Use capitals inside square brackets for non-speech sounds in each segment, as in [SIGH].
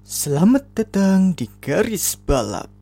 Selamat datang di garis balap.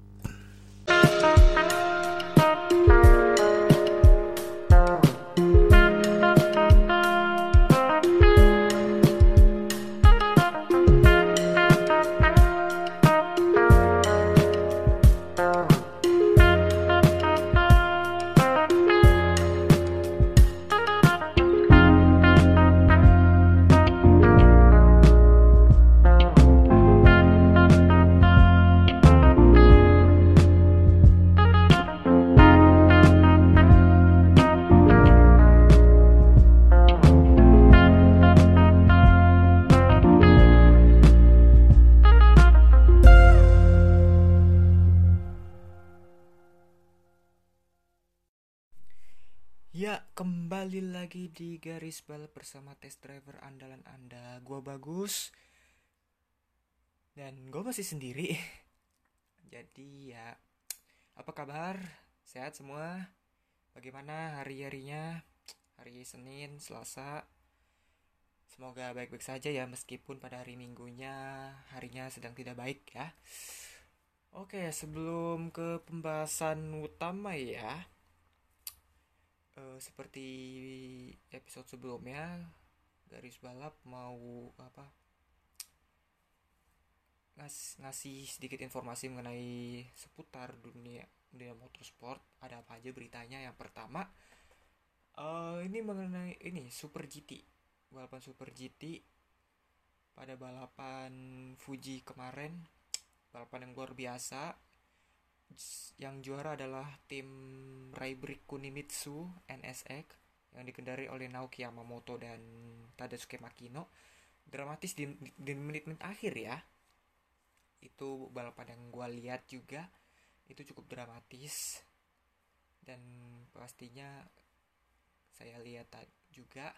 Ya, kembali lagi di garis balap bersama test driver andalan Anda. Gua bagus. Dan gue masih sendiri. [LAUGHS] Jadi ya, apa kabar? Sehat semua? Bagaimana hari-harinya? Hari Senin, Selasa. Semoga baik-baik saja ya meskipun pada hari Minggunya harinya sedang tidak baik ya. Oke, sebelum ke pembahasan utama ya, uh, seperti episode sebelumnya garis balap mau apa ngas ngasih sedikit informasi mengenai seputar dunia dunia motorsport. Ada apa aja beritanya? Yang pertama uh, ini mengenai ini Super GT balapan Super GT pada balapan Fuji kemarin. Balapan yang luar biasa yang juara adalah tim Raibrik Kunimitsu NSX yang dikendari oleh Naoki Yamamoto dan Tadasuke Makino. Dramatis di, di menit-menit akhir ya. Itu balapan yang gue lihat juga itu cukup dramatis dan pastinya saya lihat juga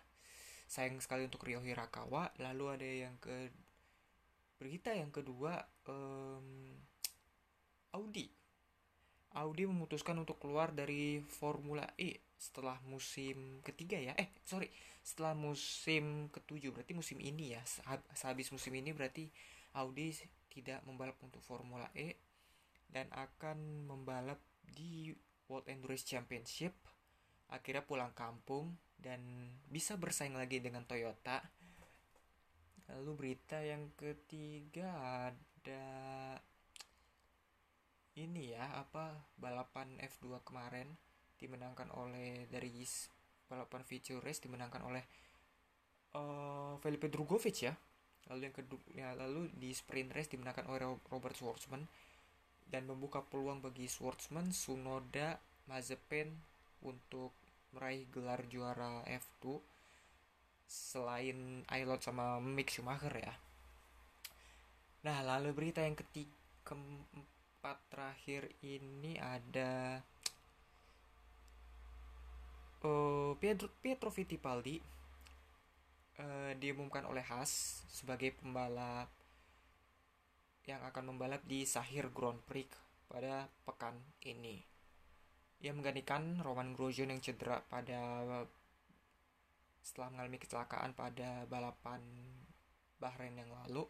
sayang sekali untuk Ryo Hirakawa lalu ada yang ke berita yang kedua um, Audi memutuskan untuk keluar dari Formula E setelah musim ketiga ya. Eh, sorry, setelah musim ketujuh berarti musim ini ya. Sehabis musim ini berarti Audi tidak membalap untuk Formula E dan akan membalap di World Endurance Championship. Akhirnya pulang kampung dan bisa bersaing lagi dengan Toyota. Lalu berita yang ketiga ada ini ya apa balapan F2 kemarin dimenangkan oleh dari balapan feature race dimenangkan oleh uh, Felipe Drugovic ya lalu yang kedua ya, lalu di sprint race dimenangkan oleh Robert Schwartzman dan membuka peluang bagi Schwartzman, Sunoda, Mazepin untuk meraih gelar juara F2 selain Ailot sama Mick Schumacher ya. Nah, lalu berita yang ketiga empat terakhir ini ada uh, Pietro, Pietro Fittipaldi uh, diumumkan oleh Haas sebagai pembalap yang akan membalap di Sahir Grand Prix pada pekan ini. Ia menggantikan Roman Grosjean yang cedera pada setelah mengalami kecelakaan pada balapan Bahrain yang lalu.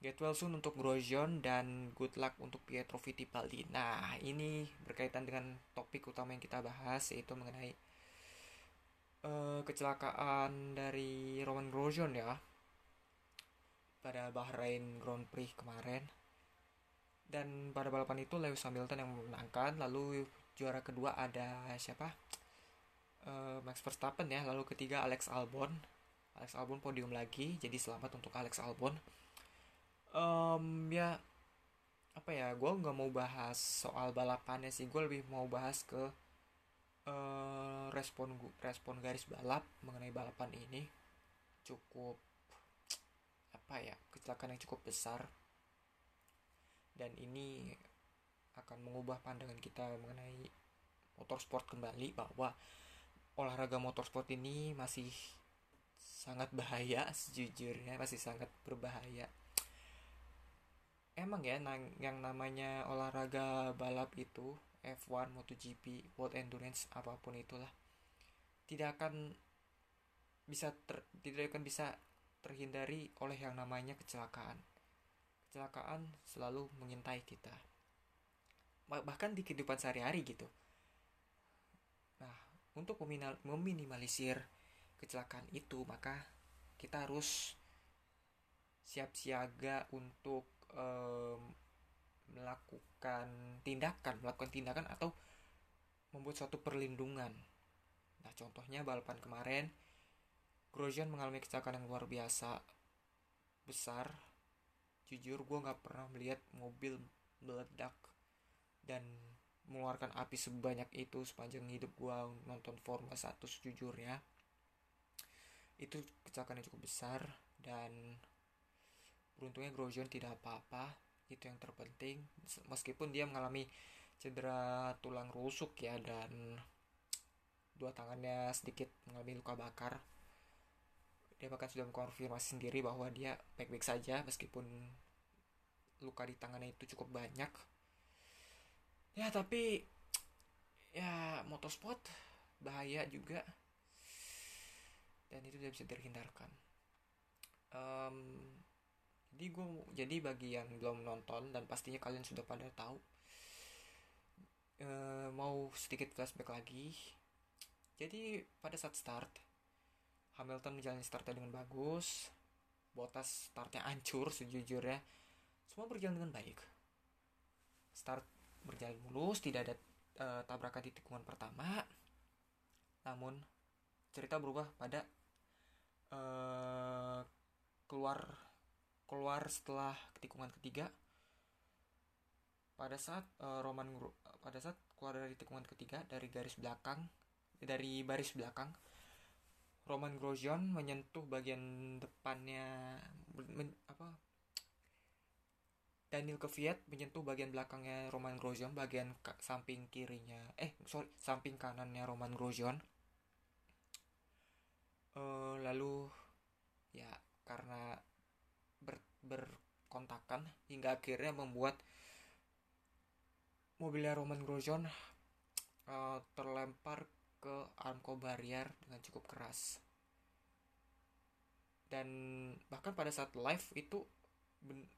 Get well soon untuk Grosjean dan good luck untuk Pietro Fittipaldi. Nah, ini berkaitan dengan topik utama yang kita bahas yaitu mengenai uh, kecelakaan dari Roman Grosjean ya pada Bahrain Grand Prix kemarin. Dan pada balapan itu Lewis Hamilton yang memenangkan, lalu juara kedua ada siapa? Uh, Max Verstappen ya, lalu ketiga Alex Albon. Alex Albon podium lagi, jadi selamat untuk Alex Albon um, ya apa ya gue nggak mau bahas soal balapannya sih. Gue lebih mau bahas ke uh, respon respon garis balap mengenai balapan ini cukup apa ya kecelakaan yang cukup besar. Dan ini akan mengubah pandangan kita mengenai motorsport kembali bahwa olahraga motorsport ini masih sangat bahaya sejujurnya masih sangat berbahaya emang ya yang namanya olahraga balap itu F1, MotoGP, World Endurance apa pun itulah tidak akan bisa ter, tidak akan bisa terhindari oleh yang namanya kecelakaan. Kecelakaan selalu mengintai kita. Bahkan di kehidupan sehari-hari gitu. Nah untuk meminimalisir kecelakaan itu maka kita harus siap siaga untuk um, melakukan tindakan melakukan tindakan atau membuat suatu perlindungan. Nah contohnya balapan kemarin Grosjean mengalami kecelakaan yang luar biasa besar. Jujur gue nggak pernah melihat mobil meledak dan mengeluarkan api sebanyak itu sepanjang hidup gue nonton Formula 1 sejujurnya. Itu kecelakaan yang cukup besar dan beruntungnya Grosjean tidak apa-apa. Itu yang terpenting. Meskipun dia mengalami cedera tulang rusuk ya dan dua tangannya sedikit mengalami luka bakar. Dia bahkan sudah mengkonfirmasi sendiri bahwa dia baik-baik saja meskipun luka di tangannya itu cukup banyak. Ya tapi ya motorsport bahaya juga. Dan itu tidak bisa terhindarkan. Um, jadi gue jadi bagi yang belum nonton dan pastinya kalian sudah pada tahu uh, mau sedikit flashback lagi. Jadi pada saat start Hamilton menjalani startnya dengan bagus Bottas startnya hancur sejujurnya. Semua berjalan dengan baik. Start berjalan mulus tidak ada uh, tabrakan di tikungan pertama. Namun cerita berubah pada uh, keluar keluar setelah tikungan ketiga. Pada saat uh, Roman pada saat keluar dari tikungan ketiga dari garis belakang dari baris belakang Roman Grosjean menyentuh bagian depannya men, apa Daniel Kvyat menyentuh bagian belakangnya Roman Grosjean bagian samping kirinya eh sorry samping kanannya Roman Grosjean. Uh, lalu ya karena berkontakan hingga akhirnya membuat mobilnya Roman Grosjean uh, terlempar ke armco barrier dengan cukup keras. Dan bahkan pada saat live itu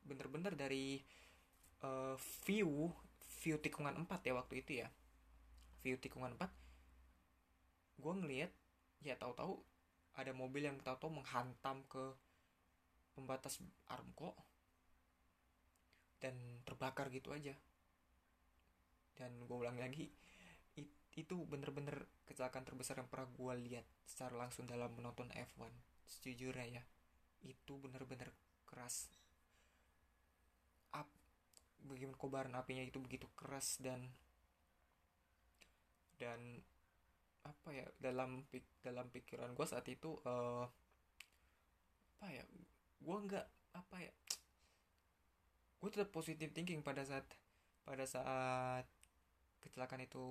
bener-bener dari uh, view view tikungan 4 ya waktu itu ya. View tikungan 4 gue ngeliat ya tahu-tahu ada mobil yang tahu-tahu menghantam ke pembatas armco dan terbakar gitu aja. Dan gue ulang lagi itu bener-bener kecelakaan terbesar yang pernah gue lihat secara langsung dalam menonton F1 sejujurnya ya itu bener-bener keras. Up bagaimana kobaran apinya itu begitu keras dan dan apa ya dalam dalam pikiran gue saat itu uh, apa ya gue nggak apa ya gue tetap positif thinking pada saat pada saat kecelakaan itu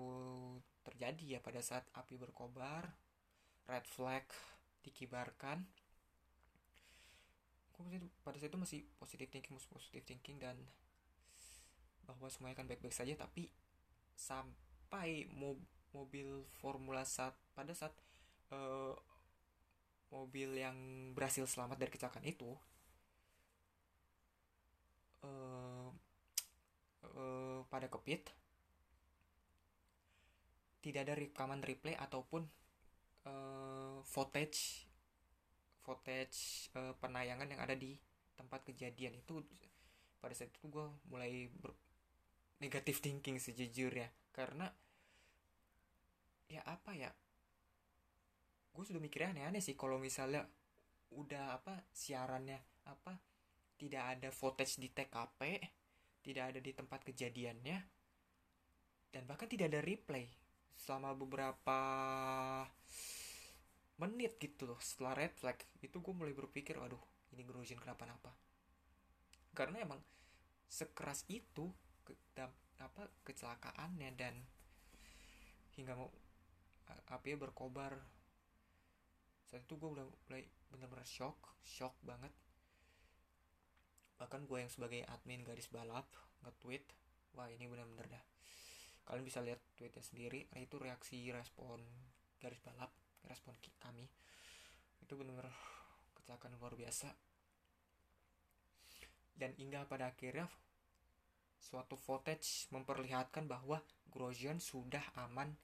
terjadi ya pada saat api berkobar red flag dikibarkan. Gue pada saat itu masih positif thinking masih positif thinking dan bahwa semuanya akan baik-baik saja tapi sampai mo mobil Formula 1 pada saat uh, mobil yang berhasil selamat dari kecelakaan itu uh, uh, pada kepit tidak ada rekaman replay ataupun uh, footage footage uh, penayangan yang ada di tempat kejadian itu pada saat itu gue mulai ber negatif thinking sejujurnya karena ya apa ya gue sudah mikirnya aneh-aneh sih kalau misalnya udah apa siarannya apa tidak ada footage di TKP tidak ada di tempat kejadiannya dan bahkan tidak ada replay selama beberapa menit gitu loh setelah red flag itu gue mulai berpikir waduh ini Grosjean kenapa-napa. Karena emang sekeras itu ke, da, apa kecelakaannya dan hingga mau api berkobar saat itu gue udah mulai bener-bener shock shock banget. Bahkan gue yang sebagai admin garis balap nge-tweet wah ini bener-bener dah. Kalian bisa lihat tweetnya sendiri nah itu reaksi respon garis balap respon kami. Itu benar-benar kecelakaan luar biasa. Dan hingga pada akhirnya suatu footage memperlihatkan bahwa Grosjean sudah aman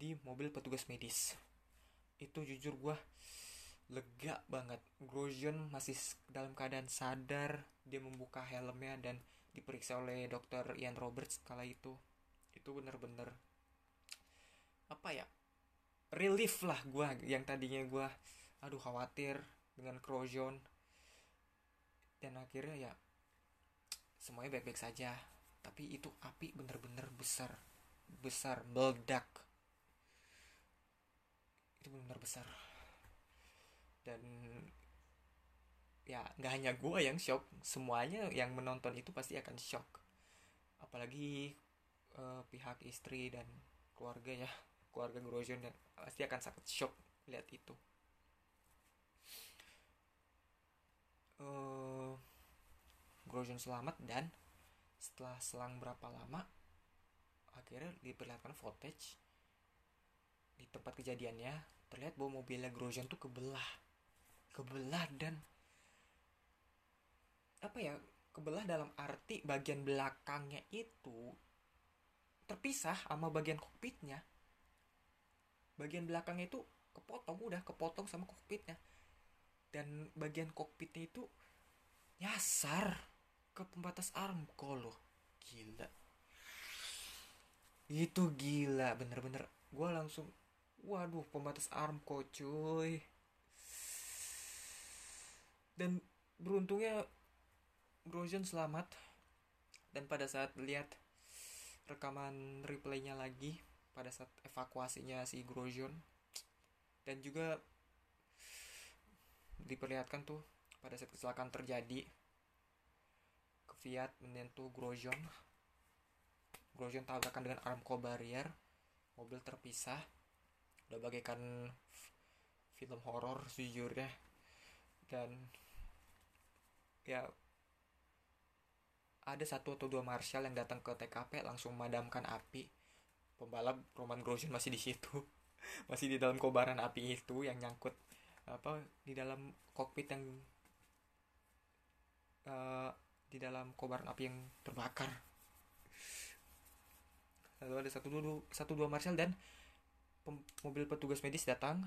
di mobil petugas medis itu jujur gue lega banget. Grosjean masih dalam keadaan sadar dia membuka helmnya dan diperiksa oleh dokter Ian Roberts kala itu. Itu bener-bener apa ya relief lah gue yang tadinya gue aduh khawatir dengan Grosjean. Dan akhirnya ya semuanya baik-baik saja. Tapi itu api bener-bener besar besar meledak itu benar besar. Dan ya nggak hanya gue yang shock semuanya yang menonton itu pasti akan shock. Apalagi uh, pihak istri dan keluarga ya keluarga Grosjean dan pasti akan sangat shock lihat itu. Uh, Grosjean selamat dan setelah selang berapa lama akhirnya diperlihatkan footage di tempat kejadiannya terlihat bahwa mobilnya Grosjean tuh kebelah. Kebelah dan apa ya kebelah dalam arti bagian belakangnya itu terpisah sama bagian kokpitnya. Bagian belakangnya itu kepotong udah kepotong sama kokpitnya. Dan bagian kokpitnya itu nyasar ke pembatas armco loh. Gila. Itu gila bener-bener. Gue langsung waduh pembatas armco cuy. Dan beruntungnya Grosjean selamat. Dan pada saat lihat rekaman replaynya lagi pada saat evakuasinya si Grosjean dan juga diperlihatkan tuh pada saat kecelakaan terjadi Fiat menyentuh Grosjean Grosjean tabrakan dengan Aramco barrier mobil terpisah udah bagaikan film horor sejujurnya. Dan ya ada satu atau dua marshal yang datang ke TKP langsung memadamkan api. Pembalap Roman Grosjean masih di situ. [LAUGHS] Masih di dalam kobaran api itu yang nyangkut apa di dalam kokpit yang uh, di dalam kobaran api yang terbakar. Lalu ada satu dua satu dua marshal dan mobil petugas medis datang.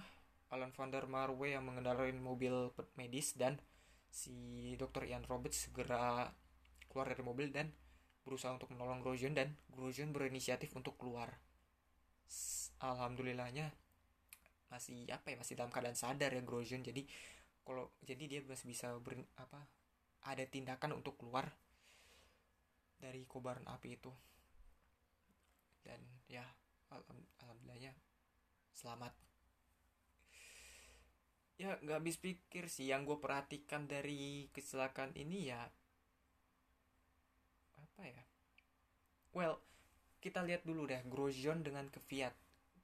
Alan van der Marwe yang mengendarai mobil medis dan si dokter Ian Roberts segera keluar dari mobil dan berusaha untuk menolong Grosjean dan Grosjean berinisiatif untuk keluar. Alhamdulillahnya masih apa ya masih dalam keadaan sadar ya Grosjean. Jadi kalau jadi dia masih bisa ber, apa ada tindakan untuk keluar dari kobaran api itu. Dan ya alhamdulillahnya selamat. Ya nggak habis pikir sih. Yang gue perhatikan dari kecelakaan ini ya apa ya? Well kita lihat dulu deh Grosjean dengan Kvyat.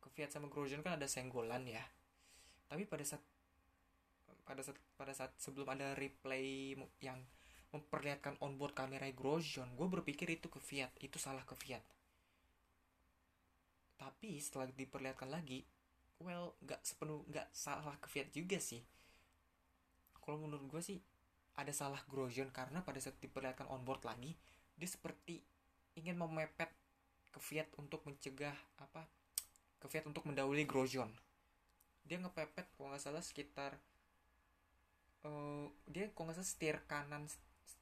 Kvyat sama Grosjean kan ada senggolan ya. Tapi pada saat pada saat pada saat sebelum ada replay yang memperlihatkan onboard kamera Grosjean gue berpikir itu Kvyat. Itu salah Kvyat. Tapi setelah diperlihatkan lagi well nggak sepenuh nggak salah Kvyat juga sih. Kalau menurut gue sih ada salah Grosjean karena pada saat diperlihatkan onboard lagi dia seperti ingin memepet ke Fiat untuk mencegah apa ke Fiat untuk mendahului Grosjean. Dia ngepepet kalau nggak salah sekitar uh, dia kalau nggak salah setir kanan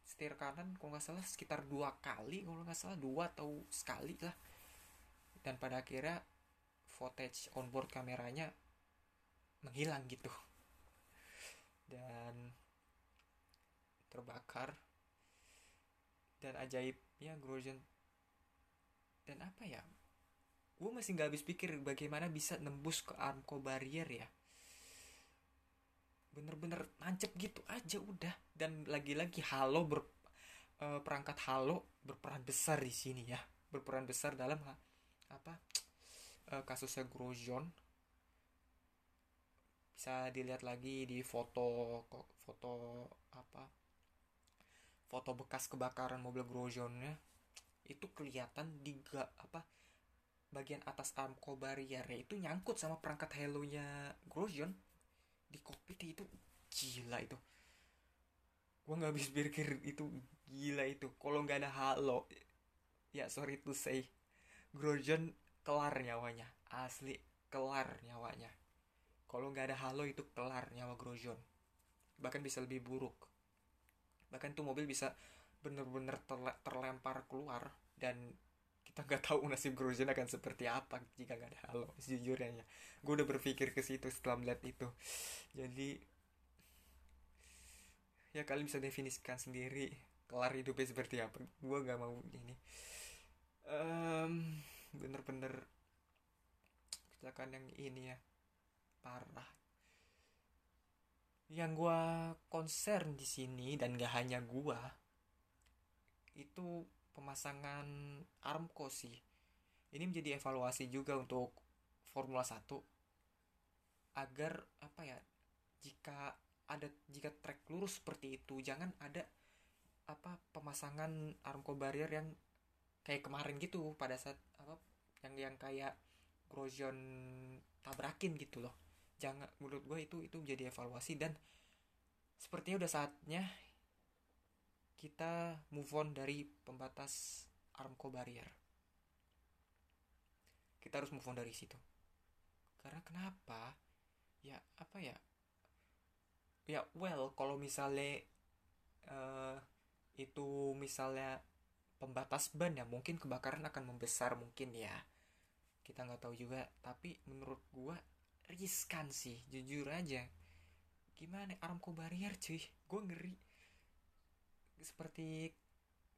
setir kanan kalau nggak salah sekitar dua kali kalau nggak salah dua atau sekali lah. Dan pada akhirnya footage onboard kameranya menghilang gitu. Dan terbakar. Dan ajaibnya Grosjean. Dan apa ya? Gue masih nggak habis pikir bagaimana bisa nembus ke Armco barrier ya. Bener-bener nancep gitu aja udah. Dan lagi-lagi Halo ber, uh, perangkat Halo berperan besar di sini ya. Berperan besar dalam apa uh, kasusnya Grosjean. Bisa dilihat lagi di foto foto apa? Foto bekas kebakaran mobil Grosjeannya. Itu kelihatan di ga, apa bagian atas armco barrier itu nyangkut sama perangkat hellonya Grosjean. Di kokpit itu gila itu. Gue nggak habis pikir itu gila itu. Kalau nggak ada halo ya sorry to say Grosjean kelar nyawanya asli kelar nyawanya. Kalau nggak ada halo itu kelar nyawa Grosjean. Bahkan bisa lebih buruk. Bahkan tuh mobil bisa bener-bener terle terlempar keluar dan kita nggak tahu nasib Grosjean akan seperti apa jika nggak ada halo sejujurnya. Ya gue udah berpikir ke situ setelah melihat itu. Jadi ya kalian bisa definisikan sendiri kelar hidupnya seperti apa. Gue gak mau ini. Um, bener-bener kecelakaan yang ini ya parah. Yang gue concern di sini dan gak hanya gue itu pemasangan Armco sih. Ini menjadi evaluasi juga untuk Formula 1 agar apa ya jika ada jika trek lurus seperti itu jangan ada apa pemasangan armco barrier yang kayak kemarin gitu pada saat apa yang yang kayak Grosjean tabrakin gitu loh. Jangan menurut gue itu itu menjadi evaluasi dan sepertinya udah saatnya kita move on dari pembatas armco barrier. Kita harus move on dari situ. Karena kenapa? Ya apa ya? Ya well kalau misalnya uh, itu misalnya pembatas ban ya mungkin kebakaran akan membesar mungkin ya. Kita nggak tahu juga tapi menurut gua riskan sih jujur aja. Gimana Aramco barrier cuy? Gua ngeri. Seperti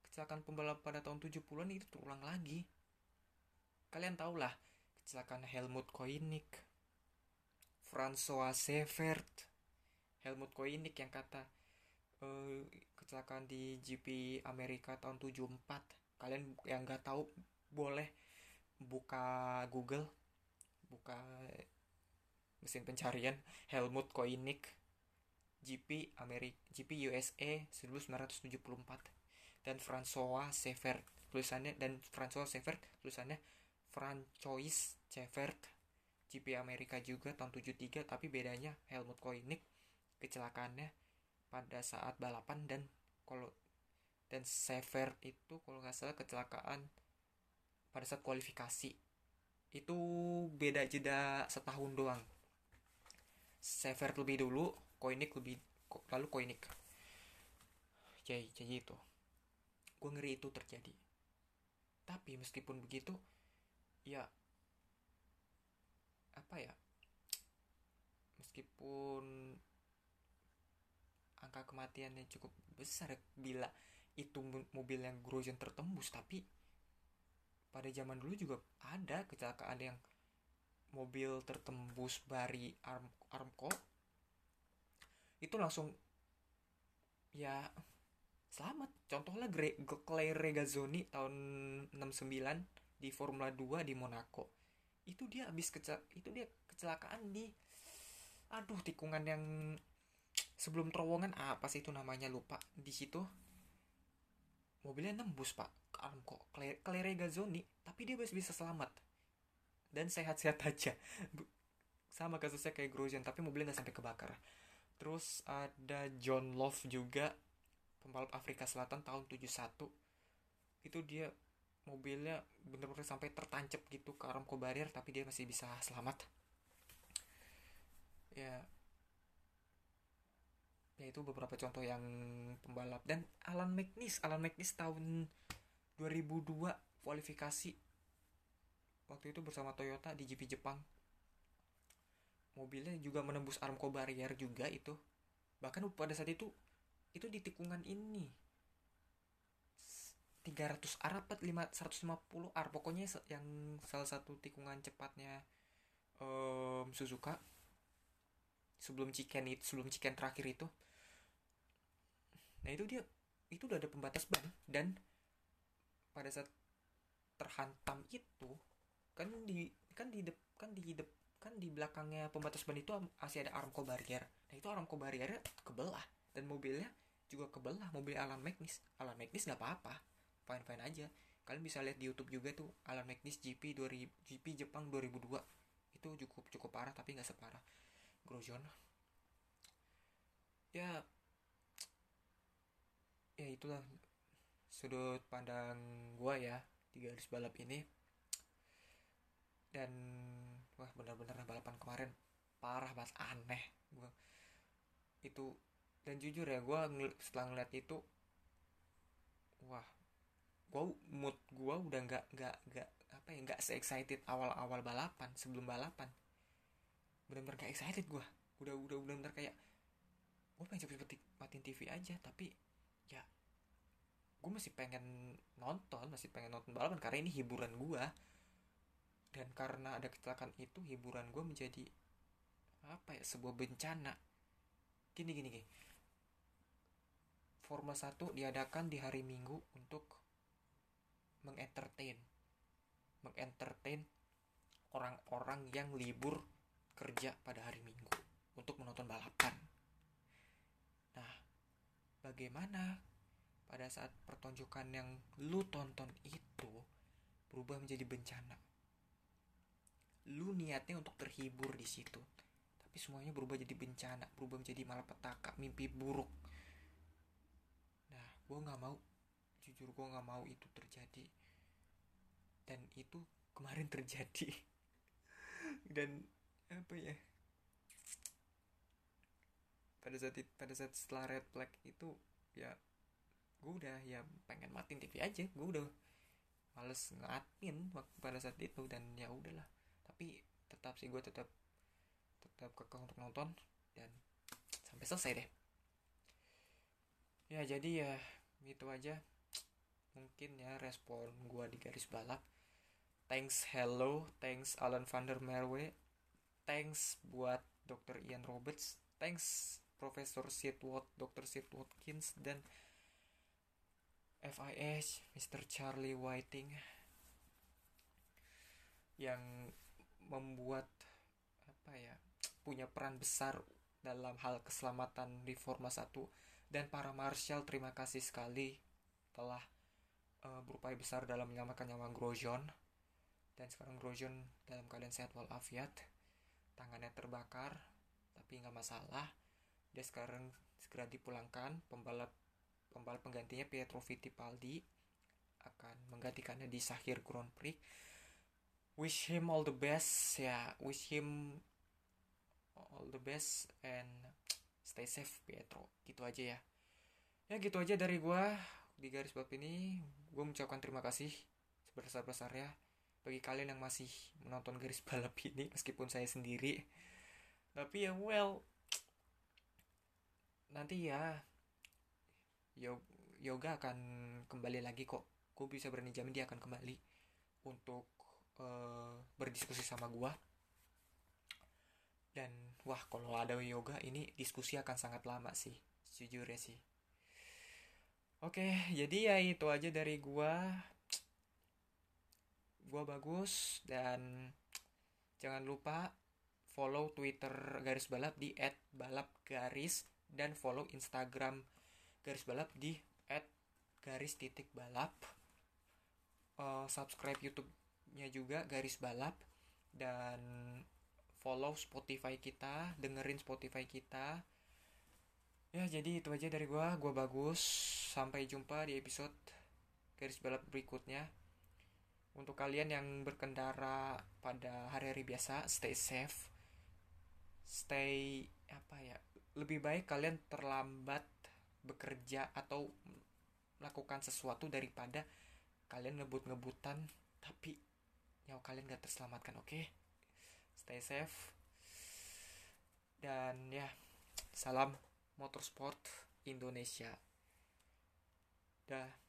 kecelakaan pembalap pada tahun 70-an itu terulang lagi. Kalian tau lah kecelakaan Helmut Koenig François Severt Helmut Koenig yang kata uh, kecelakaan di GP Amerika tahun 74 kalian yang nggak tahu boleh buka Google buka mesin pencarian Helmut Koenig GP Amerika GP USA 1974 dan François Severt tulisannya dan François Severt tulisannya Francois Severt GP Amerika juga tahun 73 tapi bedanya Helmut Koenig kecelakaannya pada saat balapan dan kalau dan Sever itu kalau nggak salah kecelakaan pada saat kualifikasi. Itu beda jeda setahun doang. Sever lebih dulu Koenig lebih lalu Koenig. Jadi jadi itu. Gue ngeri itu terjadi. Tapi meskipun begitu ya apa ya? Meskipun angka kematiannya cukup besar bila itu mobil yang Grosjean tertembus. Tapi pada zaman dulu juga ada kecelakaan yang mobil tertembus bari arm armco itu langsung ya selamat. Contohnya Claire Regazzoni tahun 69 di Formula 2 di Monaco. Itu dia habis kecel itu dia kecelakaan di aduh tikungan yang sebelum terowongan apa sih itu namanya? Lupa. Di situ mobilnya nembus pak. Ke kok. Claire Gazzoni tapi dia masih bisa selamat. Dan sehat-sehat [LAUGHS] aja. Sama kasusnya kayak Grosjean tapi mobilnya nggak sampai kebakar. Terus ada John Love juga pembalap Afrika Selatan tahun 71 itu dia mobilnya bener-bener sampai tertancap gitu ke Aramco Barrier tapi dia masih bisa selamat. Ya ya itu beberapa contoh yang pembalap. Dan Alan McNish Alan McNish tahun 2002 kualifikasi. Waktu itu bersama Toyota di GP Jepang. Mobilnya juga menembus Armco barrier juga itu. Bahkan pada saat itu itu di tikungan ini. 300 R apa 150 R pokoknya yang salah satu tikungan cepatnya um, Suzuka. Sebelum chicken itu sebelum chicken terakhir itu nah itu dia itu udah ada pembatas ban dan pada saat terhantam itu kan di kan di dep, kan di dep, kan di belakangnya pembatas ban itu masih ada armco barrier. Nah itu armco barrier kebelah dan mobilnya juga kebelah mobil Alan Magnus. Alan Magnus nggak apa-apa fine fine aja. Kalian bisa lihat di YouTube juga tuh Alan Magnus GP 2000 GP Jepang 2002 itu cukup cukup parah tapi nggak separah. Grosjean. Ya ya itulah sudut pandang gua ya di garis balap ini. Dan wah benar-benar balapan kemarin parah banget aneh gua. Itu dan jujur ya gua setelah ngeliat itu wah gua mood gua udah nggak nggak nggak apa ya nggak excited awal-awal balapan sebelum balapan. Benar-benar gak excited gua. Udah udah benar-benar kayak gue pengen cepet-cepet matiin TV aja tapi ya gue masih pengen nonton masih pengen nonton balapan karena ini hiburan gue dan karena ada kecelakaan itu hiburan gue menjadi apa ya sebuah bencana. Gini gini gini. Formula 1 diadakan di hari Minggu untuk mengentertain. Mengentertain orang-orang yang libur kerja pada hari Minggu untuk menonton balapan bagaimana pada saat pertunjukan yang lu tonton itu berubah menjadi bencana? Lu niatnya untuk terhibur di situ, tapi semuanya berubah jadi bencana, berubah menjadi malapetaka, mimpi buruk. Nah, gue nggak mau, jujur gue nggak mau itu terjadi, dan itu kemarin terjadi, [LAUGHS] dan apa ya? Pada saat pada saat setelah red flag itu ya gue udah ya pengen matiin TV aja. Gue udah males ngadmin waktu pada saat itu dan ya udahlah. Tapi tetap sih gue tetap tetap kekeh untuk nonton dan sampai selesai deh. Ya jadi ya gitu aja. Mungkin ya respon gue di garis balap. Thanks hello. Thanks Alan van der Merwe. Thanks buat Dr. Ian Roberts. Thanks Profesor Sidwood, Dr. Sid Watkins dan FIH Mr. Charlie Whiting yang membuat apa ya punya peran besar dalam hal keselamatan di Formula 1 dan para marshal terima kasih sekali telah uh, berupaya besar dalam menyelamatkan nyawa Grosjean dan sekarang Grosjean dalam keadaan sehat walafiat tangannya terbakar tapi nggak masalah dia sekarang segera dipulangkan pembalap pembalap penggantinya Pietro Fittipaldi akan menggantikannya di Sahir Grand Prix. Wish him all the best ya. Wish him all the best and stay safe Pietro. Gitu aja ya. Ya gitu aja dari gua di garis bab ini. Gue mengucapkan terima kasih sebesar-besarnya bagi kalian yang masih menonton garis balap ini meskipun saya sendiri. Tapi ya well nanti ya yo- yoga akan kembali lagi kok. Gue bisa berani jamin dia akan kembali untuk eh, berdiskusi sama gua. Dan wah kalau ada yoga ini diskusi akan sangat lama sih jujur ya sih. Oke jadi ya itu aja dari gua. Gua bagus dan jangan lupa follow twitter garis balap di @balapgaris dan follow instagram garis balap di garis titik balap. Eh, subscribe youtube-nya juga garis balap dan follow spotify kita dengerin spotify kita. Ya jadi itu aja dari gua. Gua bagus. Sampai jumpa di episode garis balap berikutnya. Untuk kalian yang berkendara pada hari-hari biasa stay safe. Stay apa ya lebih baik kalian terlambat bekerja atau melakukan sesuatu daripada kalian ngebut-ngebutan tapi nyawa kalian gak terselamatkan oke? Stay safe. Dan ya salam motorsport Indonesia. Dah